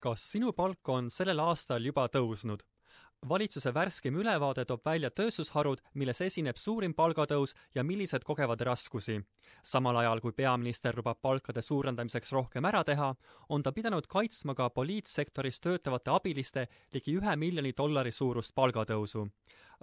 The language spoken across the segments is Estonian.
kas sinu palk on sellel aastal juba tõusnud? valitsuse värskem ülevaade toob välja tööstusharud, milles esineb suurim palgatõus ja millised kogevad raskusi. samal ajal, kui peaminister lubab palkade suurendamiseks rohkem ära teha, on ta pidanud kaitsma ka poliitsektoris töötavate abiliste ligi ühe miljoni dollari suurust palgatõusu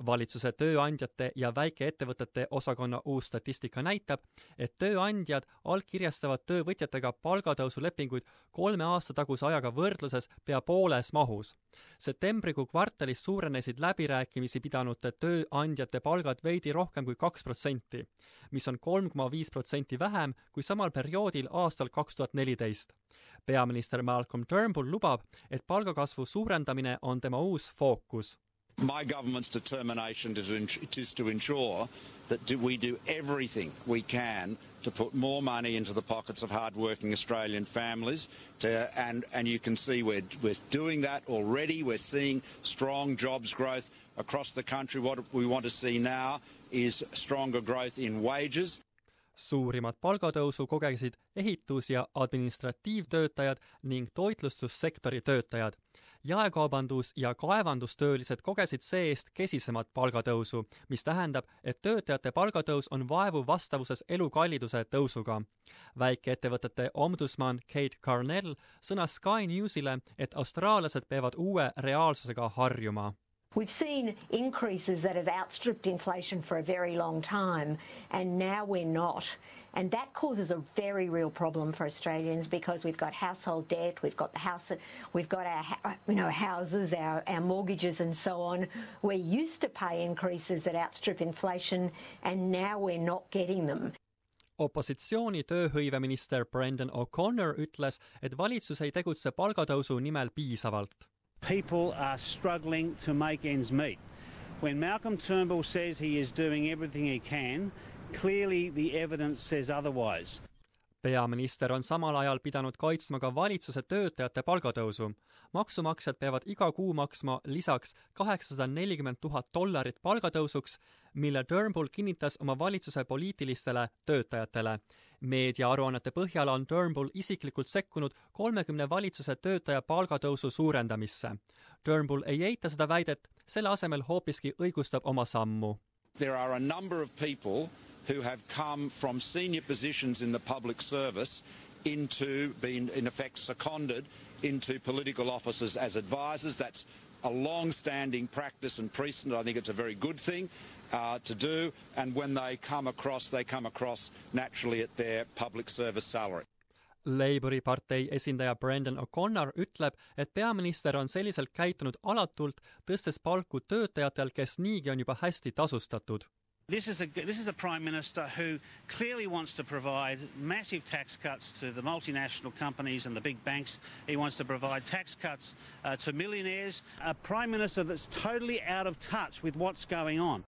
valitsuse tööandjate ja väikeettevõtete osakonna uus statistika näitab, et tööandjad allkirjastavad töövõtjatega palgatõusulepinguid kolme aasta taguse ajaga võrdluses pea pooles mahus. septembrikuu kvartalis suurenesid läbirääkimisi pidanute tööandjate palgad veidi rohkem kui kaks protsenti, mis on kolm koma viis protsenti vähem kui samal perioodil aastal kaks tuhat neliteist. peaminister Malcolm Turnbull lubab, et palgakasvu suurendamine on tema uus fookus my government's determination is to ensure that we do everything we can to put more money into the pockets of hard-working Australian families. To, and, and you can see we're, we're doing that already. We're seeing strong jobs growth across the country. What we want to see now is stronger growth in wages. suurimat palgatõusu kogesid ehitus- ja administratiivtöötajad ning toitlustussektori töötajad jaekaubandus- ja kaevandustöölised kogesid see-eest kesisemat palgatõusu, mis tähendab, et töötajate palgatõus on vaevu vastavuses elukalliduse tõusuga. väikeettevõtete ombudsman Kate Carnell sõnas Sky Newsile, et austraallased peavad uue reaalsusega harjuma We've seen increases that have outstripped inflation for a very long time, and now we're not. And that causes a very real problem for Australians because we've got household debt, we've got the house, we've got our you know houses, our, our mortgages, and so on. We're used to pay increases that outstrip inflation, and now we're not getting them. opositsiooni tööhõiveminister Brendan O'Connor ütles, et valitsus ei tegutse palgatõusu nimel piisavalt. People are struggling to make ends meet. When Malcolm Turnbull says he is doing everything he can, Clearly the evidence says otherwise. peaminister on samal ajal pidanud kaitsma ka valitsuse töötajate palgatõusu. maksumaksjad peavad iga kuu maksma lisaks kaheksasada nelikümmend tuhat dollarit palgatõusuks, mille Turnbull kinnitas oma valitsuse poliitilistele töötajatele. meediaaruannete põhjal on Turnbull isiklikult sekkunud kolmekümne valitsuse töötaja palgatõusu suurendamisse. Turnbull ei eita seda väidet, selle asemel hoopiski õigustab oma sammu. There are a number of people who have come from senior positions in the public service into being, in effect, seconded into political offices as advisors. That's a long-standing practice and precedent. I think it's a very good thing uh, to do. And when they come across, they come across naturally at their public service salary. Labori partei esindaja Brendan O'Connor ütleb, et peaminister on selliselt käitunud alatult, tõstes palku töötajatel, kes niigi on juba hästi tasustatud This is, a, this is a Prime Minister who clearly wants to provide massive tax cuts to the multinational companies and the big banks. He wants to provide tax cuts uh, to millionaires. A Prime Minister that's totally out of touch with what's going on.